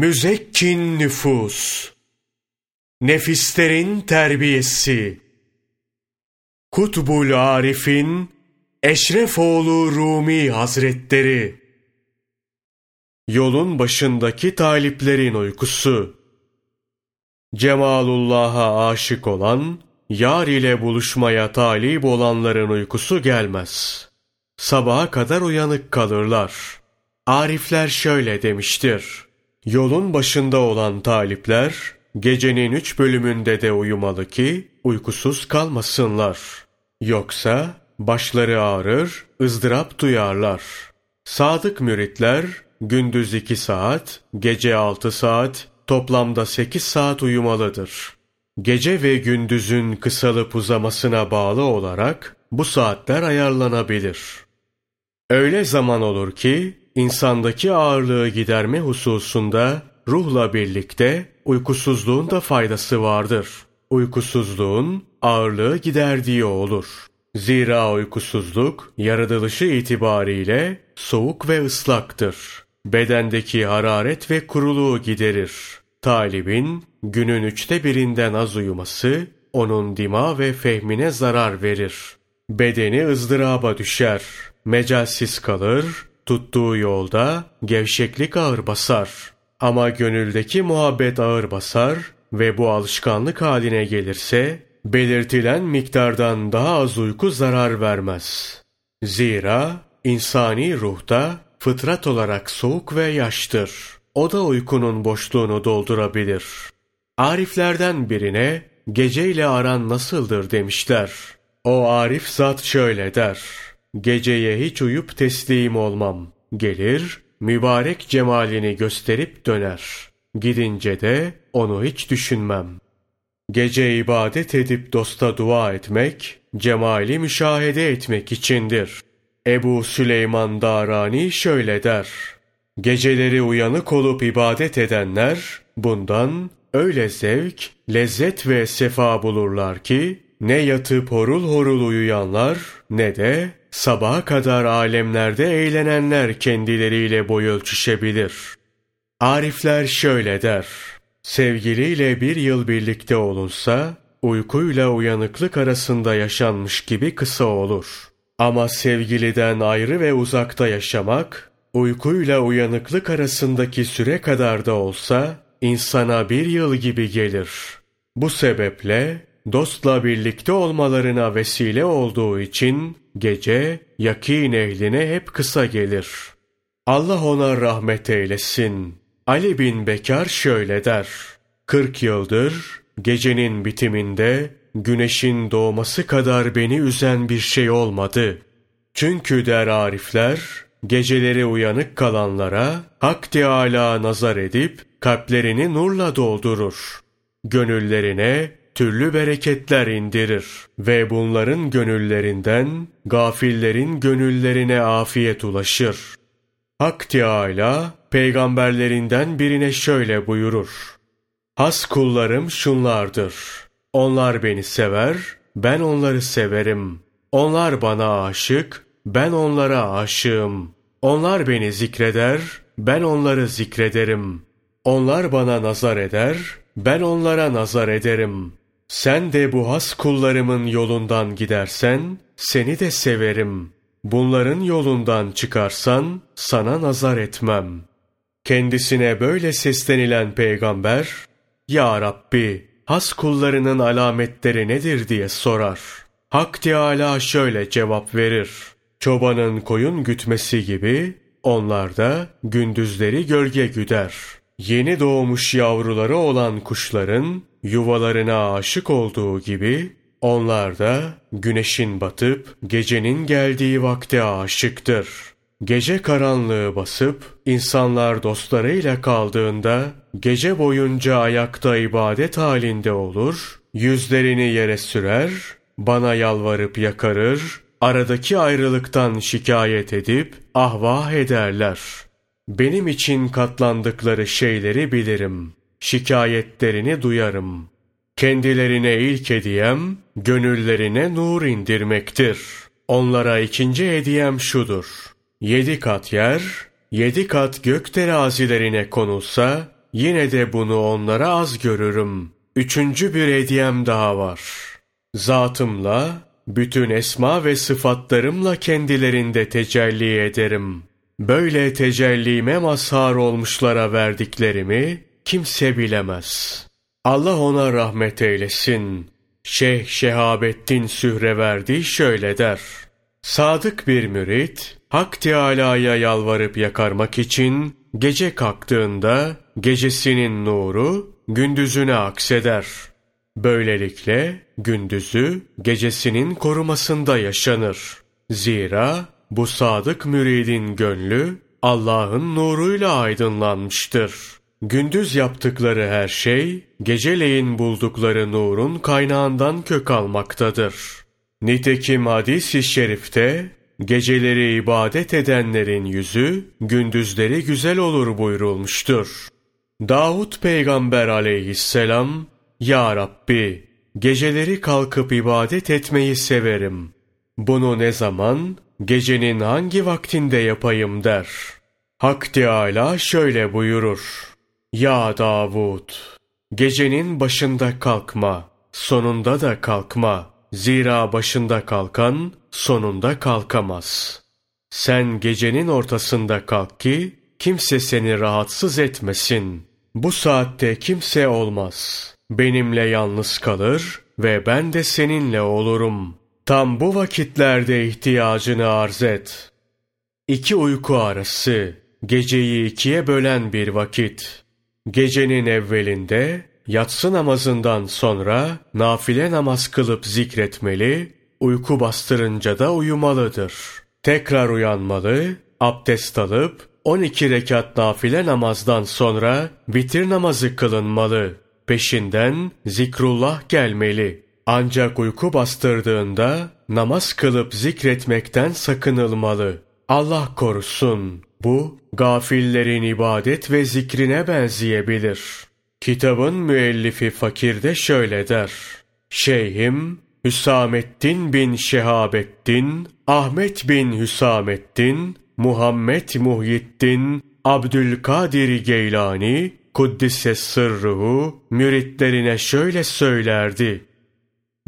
Müzekkin nüfus, nefislerin terbiyesi, Kutbul Arif'in Eşrefoğlu Rumi Hazretleri, Yolun başındaki taliplerin uykusu, Cemalullah'a aşık olan, yar ile buluşmaya talip olanların uykusu gelmez. Sabaha kadar uyanık kalırlar. Arifler şöyle demiştir. Yolun başında olan talipler, gecenin üç bölümünde de uyumalı ki, uykusuz kalmasınlar. Yoksa, başları ağrır, ızdırap duyarlar. Sadık müritler, gündüz iki saat, gece altı saat, toplamda sekiz saat uyumalıdır. Gece ve gündüzün kısalıp uzamasına bağlı olarak bu saatler ayarlanabilir. Öyle zaman olur ki insandaki ağırlığı giderme hususunda ruhla birlikte uykusuzluğun da faydası vardır. Uykusuzluğun ağırlığı giderdiği olur. Zira uykusuzluk yaratılışı itibariyle soğuk ve ıslaktır. Bedendeki hararet ve kuruluğu giderir. Talibin günün üçte birinden az uyuması onun dima ve fehmine zarar verir. Bedeni ızdıraba düşer, mecalsiz kalır, tuttuğu yolda gevşeklik ağır basar. Ama gönüldeki muhabbet ağır basar ve bu alışkanlık haline gelirse, belirtilen miktardan daha az uyku zarar vermez. Zira insani ruhta fıtrat olarak soğuk ve yaştır. O da uykunun boşluğunu doldurabilir. Ariflerden birine geceyle aran nasıldır demişler. O arif zat şöyle der. Geceye hiç uyup teslim olmam. Gelir, mübarek cemalini gösterip döner. Gidince de onu hiç düşünmem. Gece ibadet edip dosta dua etmek, cemali müşahede etmek içindir. Ebu Süleyman Darani şöyle der. Geceleri uyanık olup ibadet edenler, bundan öyle zevk, lezzet ve sefa bulurlar ki, ne yatıp horul horul uyuyanlar, ne de sabaha kadar alemlerde eğlenenler kendileriyle boy ölçüşebilir. Arifler şöyle der. Sevgiliyle bir yıl birlikte olunsa, uykuyla uyanıklık arasında yaşanmış gibi kısa olur. Ama sevgiliden ayrı ve uzakta yaşamak, uykuyla uyanıklık arasındaki süre kadar da olsa, insana bir yıl gibi gelir. Bu sebeple, dostla birlikte olmalarına vesile olduğu için, gece, yakin ehline hep kısa gelir. Allah ona rahmet eylesin. Ali bin Bekar şöyle der. Kırk yıldır gecenin bitiminde güneşin doğması kadar beni üzen bir şey olmadı. Çünkü der arifler, geceleri uyanık kalanlara Hak Teâlâ nazar edip kalplerini nurla doldurur. Gönüllerine türlü bereketler indirir ve bunların gönüllerinden gafillerin gönüllerine afiyet ulaşır. Hak Teâlâ peygamberlerinden birine şöyle buyurur. Has kullarım şunlardır. Onlar beni sever, ben onları severim. Onlar bana aşık, ben onlara aşığım. Onlar beni zikreder, ben onları zikrederim. Onlar bana nazar eder, ben onlara nazar ederim. Sen de bu has kullarımın yolundan gidersen, seni de severim. Bunların yolundan çıkarsan, sana nazar etmem. Kendisine böyle seslenilen peygamber, Ya Rabbi, has kullarının alametleri nedir diye sorar. Hak Teâlâ şöyle cevap verir. Çobanın koyun gütmesi gibi, onlar da gündüzleri gölge güder. Yeni doğmuş yavruları olan kuşların yuvalarına aşık olduğu gibi, onlar da güneşin batıp gecenin geldiği vakte aşıktır. Gece karanlığı basıp insanlar dostlarıyla kaldığında gece boyunca ayakta ibadet halinde olur, yüzlerini yere sürer, bana yalvarıp yakarır, aradaki ayrılıktan şikayet edip ahvah ederler. Benim için katlandıkları şeyleri bilirim. Şikayetlerini duyarım. Kendilerine ilk hediyem, gönüllerine nur indirmektir. Onlara ikinci hediyem şudur. Yedi kat yer, yedi kat gök terazilerine konulsa, yine de bunu onlara az görürüm. Üçüncü bir hediyem daha var. Zatımla, bütün esma ve sıfatlarımla kendilerinde tecelli ederim. Böyle tecellime mazhar olmuşlara verdiklerimi kimse bilemez. Allah ona rahmet eylesin. Şeyh Şehabettin Sühreverdi şöyle der. Sadık bir mürit, Hak Teâlâ'ya yalvarıp yakarmak için gece kalktığında gecesinin nuru gündüzüne akseder. Böylelikle gündüzü gecesinin korumasında yaşanır. Zira bu sadık müridin gönlü Allah'ın nuruyla aydınlanmıştır. Gündüz yaptıkları her şey, geceleyin buldukları nurun kaynağından kök almaktadır. Nitekim hadis-i şerifte, geceleri ibadet edenlerin yüzü, gündüzleri güzel olur buyurulmuştur. Davut peygamber aleyhisselam, Ya Rabbi, geceleri kalkıp ibadet etmeyi severim. Bunu ne zaman, gecenin hangi vaktinde yapayım der. Hak Teâlâ şöyle buyurur. Ya Davud! Gecenin başında kalkma, sonunda da kalkma. Zira başında kalkan, sonunda kalkamaz. Sen gecenin ortasında kalk ki, kimse seni rahatsız etmesin. Bu saatte kimse olmaz. Benimle yalnız kalır ve ben de seninle olurum. Tam bu vakitlerde ihtiyacını arz et. İki uyku arası, geceyi ikiye bölen bir vakit. Gecenin evvelinde, yatsı namazından sonra nafile namaz kılıp zikretmeli, uyku bastırınca da uyumalıdır. Tekrar uyanmalı, abdest alıp 12 rekat nafile namazdan sonra bitir namazı kılınmalı. Peşinden zikrullah gelmeli. Ancak uyku bastırdığında namaz kılıp zikretmekten sakınılmalı. Allah korusun. Bu gafillerin ibadet ve zikrine benzeyebilir. Kitabın müellifi fakirde şöyle der. Şeyhim Hüsamettin bin Şehabettin, Ahmet bin Hüsamettin, Muhammed Muhyiddin, Abdülkadir Geylani, Kuddise sırruhu, müritlerine şöyle söylerdi.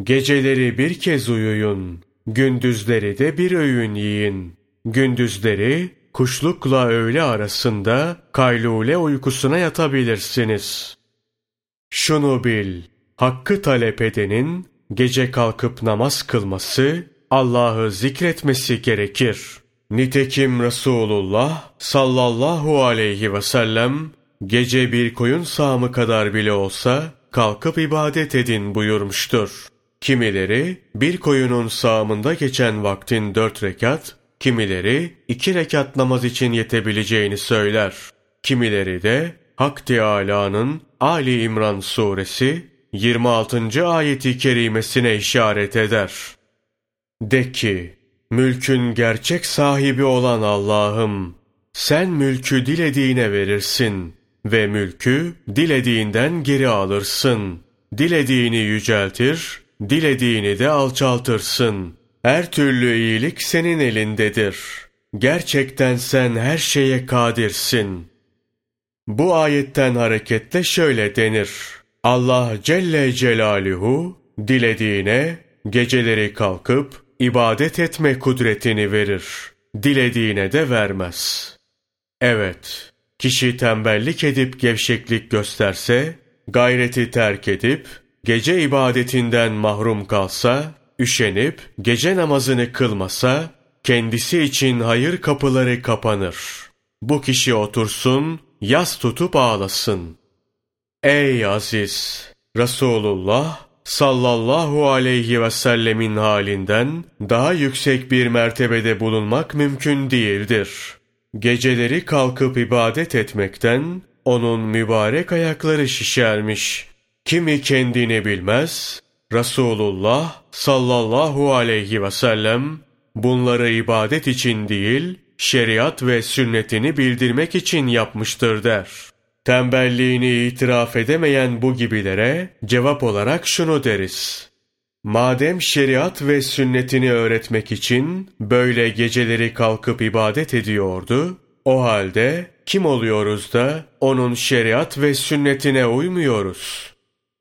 Geceleri bir kez uyuyun, gündüzleri de bir öğün yiyin. Gündüzleri kuşlukla öğle arasında kaylule uykusuna yatabilirsiniz. Şunu bil, hakkı talep edenin gece kalkıp namaz kılması, Allah'ı zikretmesi gerekir. Nitekim Resulullah sallallahu aleyhi ve sellem gece bir koyun sağımı kadar bile olsa kalkıp ibadet edin buyurmuştur. Kimileri bir koyunun sağımında geçen vaktin dört rekat, kimileri iki rekat namaz için yetebileceğini söyler. Kimileri de Hak Teâlâ'nın Ali İmran suresi 26. ayeti kerimesine işaret eder. De ki, mülkün gerçek sahibi olan Allah'ım, sen mülkü dilediğine verirsin ve mülkü dilediğinden geri alırsın. Dilediğini yüceltir, dilediğini de alçaltırsın. Her türlü iyilik senin elindedir. Gerçekten sen her şeye kadirsin. Bu ayetten hareketle şöyle denir. Allah Celle Celaluhu dilediğine geceleri kalkıp ibadet etme kudretini verir. Dilediğine de vermez. Evet, kişi tembellik edip gevşeklik gösterse, gayreti terk edip gece ibadetinden mahrum kalsa, üşenip gece namazını kılmasa, kendisi için hayır kapıları kapanır. Bu kişi otursun, yas tutup ağlasın. Ey aziz! Resulullah sallallahu aleyhi ve sellemin halinden daha yüksek bir mertebede bulunmak mümkün değildir. Geceleri kalkıp ibadet etmekten onun mübarek ayakları şişermiş. Kimi kendini bilmez, Resulullah sallallahu aleyhi ve sellem bunları ibadet için değil, şeriat ve sünnetini bildirmek için yapmıştır der. Tembelliğini itiraf edemeyen bu gibilere cevap olarak şunu deriz. Madem şeriat ve sünnetini öğretmek için böyle geceleri kalkıp ibadet ediyordu, O halde kim oluyoruz da onun şeriat ve sünnetine uymuyoruz?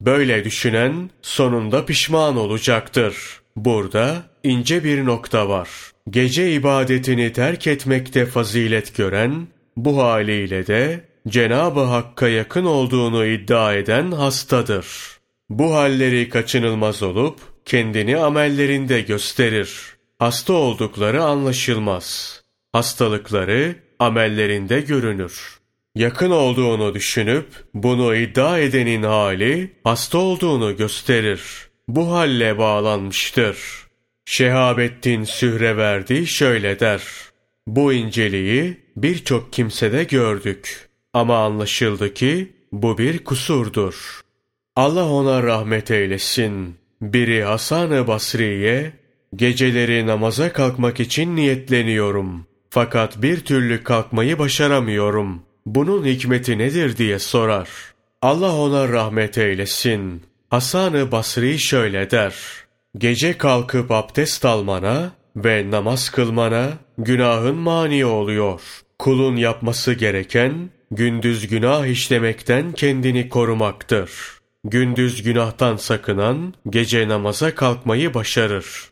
Böyle düşünen sonunda pişman olacaktır. Burada ince bir nokta var. Gece ibadetini terk etmekte fazilet gören, bu haliyle de Cenab-ı Hakk'a yakın olduğunu iddia eden hastadır. Bu halleri kaçınılmaz olup kendini amellerinde gösterir. Hasta oldukları anlaşılmaz. Hastalıkları amellerinde görünür. Yakın olduğunu düşünüp bunu iddia edenin hali hasta olduğunu gösterir. Bu halle bağlanmıştır. Şehabettin Sühreverdi şöyle der. Bu inceliği birçok kimsede gördük. Ama anlaşıldı ki bu bir kusurdur. Allah ona rahmet eylesin. Biri Hasan-ı Basri'ye, geceleri namaza kalkmak için niyetleniyorum. Fakat bir türlü kalkmayı başaramıyorum. Bunun hikmeti nedir diye sorar. Allah ona rahmet eylesin. Hasan-ı Basri şöyle der. Gece kalkıp abdest almana ve namaz kılmana günahın mani oluyor. Kulun yapması gereken gündüz günah işlemekten kendini korumaktır. Gündüz günahtan sakınan gece namaza kalkmayı başarır.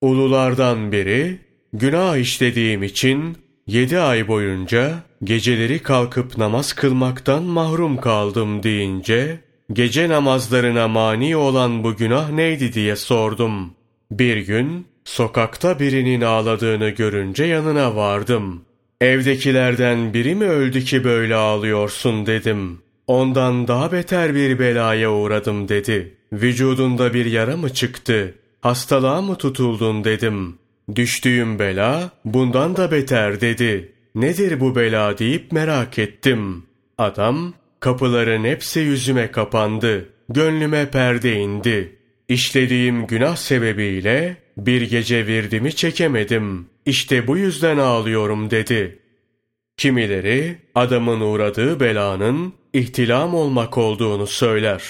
Ululardan biri, günah işlediğim için yedi ay boyunca geceleri kalkıp namaz kılmaktan mahrum kaldım deyince, gece namazlarına mani olan bu günah neydi diye sordum. Bir gün sokakta birinin ağladığını görünce yanına vardım. Evdekilerden biri mi öldü ki böyle ağlıyorsun dedim. Ondan daha beter bir belaya uğradım dedi. Vücudunda bir yara mı çıktı? Hastalığa mı tutuldun dedim. Düştüğüm bela bundan da beter dedi. Nedir bu bela deyip merak ettim. Adam kapıların hepsi yüzüme kapandı. Gönlüme perde indi. İşlediğim günah sebebiyle bir gece virdimi çekemedim. İşte bu yüzden ağlıyorum dedi. Kimileri adamın uğradığı belanın ihtilam olmak olduğunu söyler.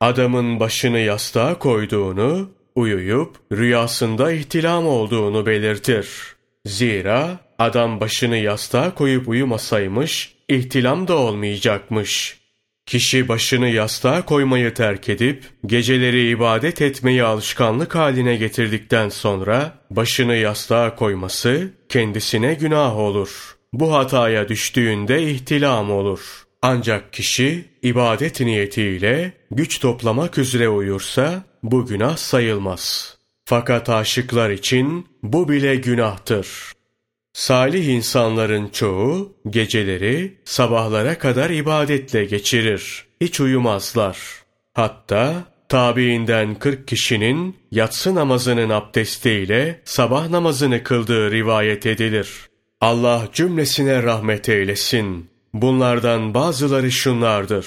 Adamın başını yastığa koyduğunu, uyuyup rüyasında ihtilam olduğunu belirtir. Zira adam başını yastığa koyup uyumasaymış, ihtilam da olmayacakmış. Kişi başını yastığa koymayı terk edip geceleri ibadet etmeyi alışkanlık haline getirdikten sonra başını yastığa koyması kendisine günah olur. Bu hataya düştüğünde ihtilam olur. Ancak kişi ibadet niyetiyle güç toplamak üzere uyursa bu günah sayılmaz. Fakat aşıklar için bu bile günahtır. Salih insanların çoğu geceleri sabahlara kadar ibadetle geçirir. Hiç uyumazlar. Hatta tabiinden 40 kişinin yatsı namazının abdestiyle sabah namazını kıldığı rivayet edilir. Allah cümlesine rahmet eylesin. Bunlardan bazıları şunlardır.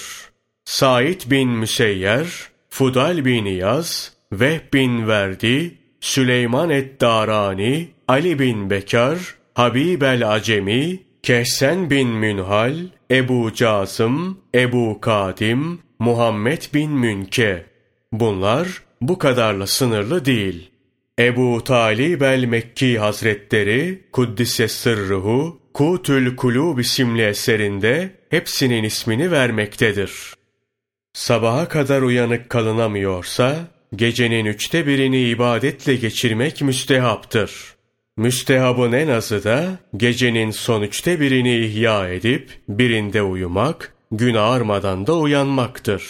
Said bin Müseyyer, Fudal bin Yaz, Vehb bin Verdi, Süleyman et-Darani, Ali bin Bekar, Habib el-Acemi, Kehsen bin Münhal, Ebu Casım, Ebu Kadim, Muhammed bin Münke. Bunlar bu kadarla sınırlı değil. Ebu Talib el-Mekki Hazretleri, Kuddise Sırruhu, Kutül Kulub isimli eserinde hepsinin ismini vermektedir. Sabaha kadar uyanık kalınamıyorsa, gecenin üçte birini ibadetle geçirmek müstehaptır. Müstehabın en azı da gecenin son üçte birini ihya edip birinde uyumak, gün ağarmadan da uyanmaktır.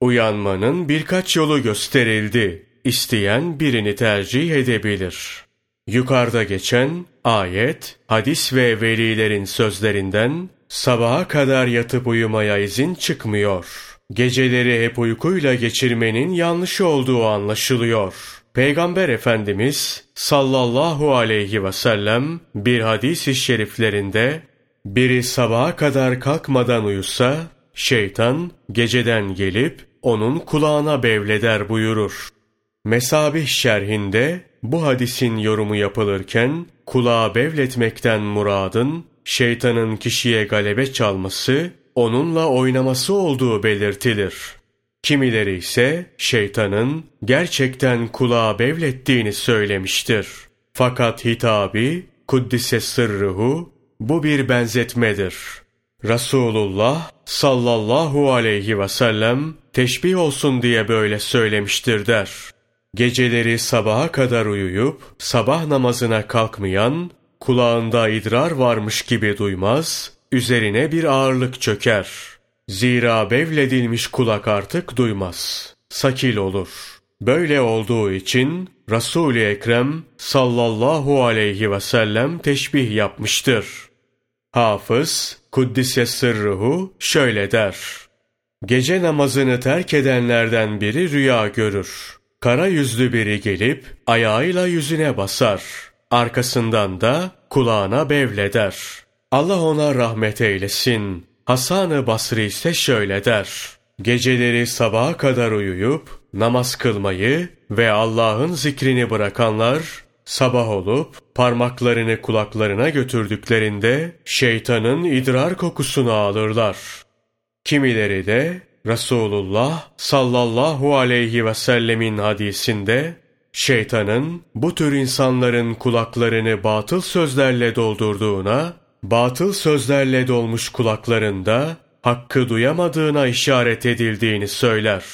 Uyanmanın birkaç yolu gösterildi. İsteyen birini tercih edebilir. Yukarıda geçen ayet, hadis ve velilerin sözlerinden sabaha kadar yatıp uyumaya izin çıkmıyor. Geceleri hep uykuyla geçirmenin yanlış olduğu anlaşılıyor.'' Peygamber Efendimiz sallallahu aleyhi ve sellem bir hadis-i şeriflerinde biri sabaha kadar kalkmadan uyusa şeytan geceden gelip onun kulağına bevleder buyurur. Mesabih şerhinde bu hadisin yorumu yapılırken kulağa bevletmekten muradın şeytanın kişiye galebe çalması, onunla oynaması olduğu belirtilir. Kimileri ise şeytanın gerçekten kulağa bevlettiğini söylemiştir. Fakat hitabi, kuddise sırruhu, bu bir benzetmedir. Resulullah sallallahu aleyhi ve sellem teşbih olsun diye böyle söylemiştir der. Geceleri sabaha kadar uyuyup sabah namazına kalkmayan, kulağında idrar varmış gibi duymaz, üzerine bir ağırlık çöker. Zira bevledilmiş kulak artık duymaz. Sakil olur. Böyle olduğu için Resul-i Ekrem sallallahu aleyhi ve sellem teşbih yapmıştır. Hafız Kuddise sırruhu şöyle der. Gece namazını terk edenlerden biri rüya görür. Kara yüzlü biri gelip ayağıyla yüzüne basar. Arkasından da kulağına bevleder. Allah ona rahmet eylesin. Hasan-ı Basri ise şöyle der. Geceleri sabaha kadar uyuyup namaz kılmayı ve Allah'ın zikrini bırakanlar sabah olup parmaklarını kulaklarına götürdüklerinde şeytanın idrar kokusunu alırlar. Kimileri de Resulullah sallallahu aleyhi ve sellemin hadisinde şeytanın bu tür insanların kulaklarını batıl sözlerle doldurduğuna, batıl sözlerle dolmuş kulaklarında hakkı duyamadığına işaret edildiğini söyler.